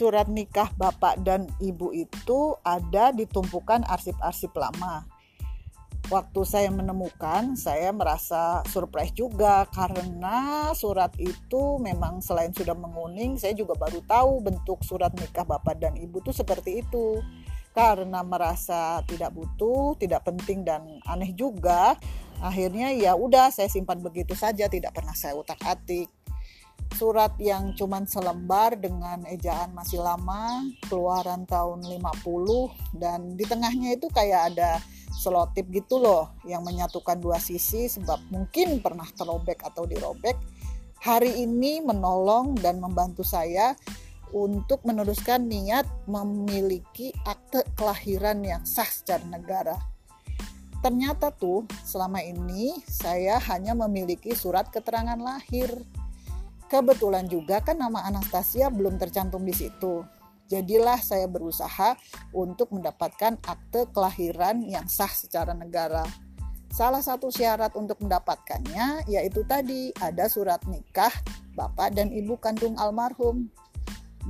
surat nikah bapak dan ibu itu ada di tumpukan arsip-arsip lama. Waktu saya menemukan, saya merasa surprise juga karena surat itu memang selain sudah menguning, saya juga baru tahu bentuk surat nikah bapak dan ibu itu seperti itu. Karena merasa tidak butuh, tidak penting dan aneh juga, akhirnya ya udah saya simpan begitu saja, tidak pernah saya utak-atik surat yang cuman selembar dengan ejaan masih lama keluaran tahun 50 dan di tengahnya itu kayak ada selotip gitu loh yang menyatukan dua sisi sebab mungkin pernah terobek atau dirobek hari ini menolong dan membantu saya untuk meneruskan niat memiliki akte kelahiran yang sah secara negara. Ternyata tuh selama ini saya hanya memiliki surat keterangan lahir Kebetulan juga kan nama Anastasia belum tercantum di situ. Jadilah saya berusaha untuk mendapatkan akte kelahiran yang sah secara negara. Salah satu syarat untuk mendapatkannya yaitu tadi ada surat nikah bapak dan ibu kandung almarhum.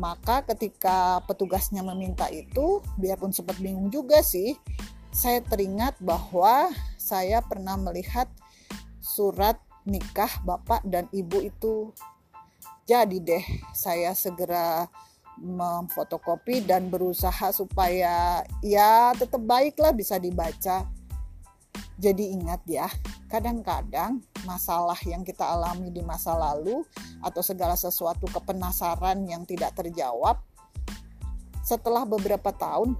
Maka ketika petugasnya meminta itu, biarpun sempat bingung juga sih, saya teringat bahwa saya pernah melihat surat nikah bapak dan ibu itu jadi deh saya segera memfotokopi dan berusaha supaya ya tetap baiklah bisa dibaca. Jadi ingat ya, kadang-kadang masalah yang kita alami di masa lalu atau segala sesuatu kepenasaran yang tidak terjawab setelah beberapa tahun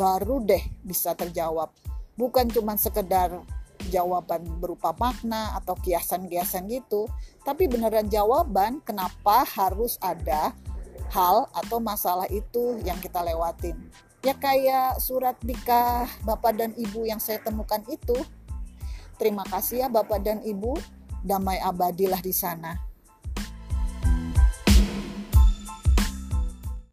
baru deh bisa terjawab. Bukan cuma sekedar jawaban berupa makna atau kiasan-kiasan gitu, tapi beneran jawaban kenapa harus ada hal atau masalah itu yang kita lewatin. Ya kayak surat nikah Bapak dan Ibu yang saya temukan itu. Terima kasih ya Bapak dan Ibu, damai abadilah di sana.